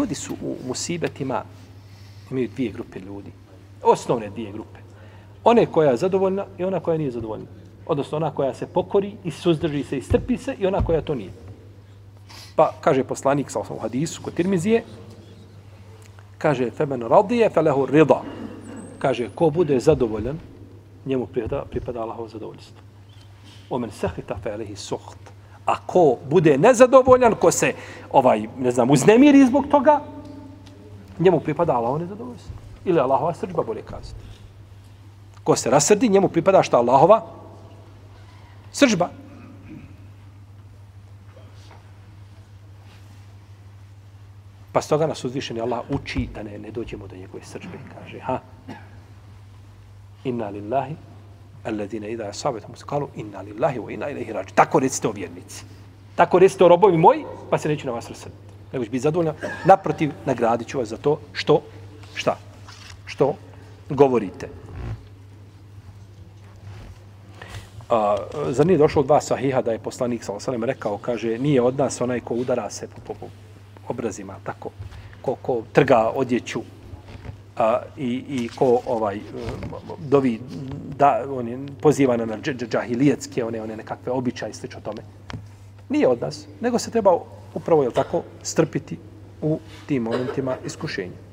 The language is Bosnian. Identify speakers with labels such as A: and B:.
A: Ljudi su u musibetima, imaju dvije grupe ljudi. Osnovne dvije grupe. One koja je zadovoljna i ona koja nije zadovoljna. Odnosno ona koja se pokori i suzdrži se i strpi se i ona koja to nije. Pa kaže poslanik sa u hadisu kod Tirmizije, kaže femen radije felehu rida. Kaže ko bude zadovoljan, njemu pripada, pripada Allahovo zadovoljstvo. Omen sahita felehi suht. A ko bude nezadovoljan, ko se ovaj, ne znam, uznemiri zbog toga, njemu pripada Allaho nezadovoljstvo. Ili Allahova srđba, bolje kazati. Ko se rasrdi, njemu pripada šta Allahova sržba. Pa stoga nas uzvišeni Allah uči da ne, ne dođemo do njegove sržbe. Kaže, ha, inna lillahi, alladine idha asabetu musikalu, inna lillahi wa inna ilaihi raji. Tako recite o vjernici. Tako recite o robovi moji, pa se neću na vas rasrditi. Nego ću biti zadovoljno. Naprotiv, nagradit ću vas za to što, šta? Što govorite. A, zar nije došlo od vas sahiha da je poslanik sa osalem rekao, kaže, nije od nas onaj ko udara se po, po, po obrazima, tako, ko, ko trga odjeću a, i, i ko ovaj e, dovi, da, on je poziva na džahilijetske, one, one nekakve običaje i o tome. Nije od nas, nego se treba upravo, je tako, strpiti u tim momentima iskušenja.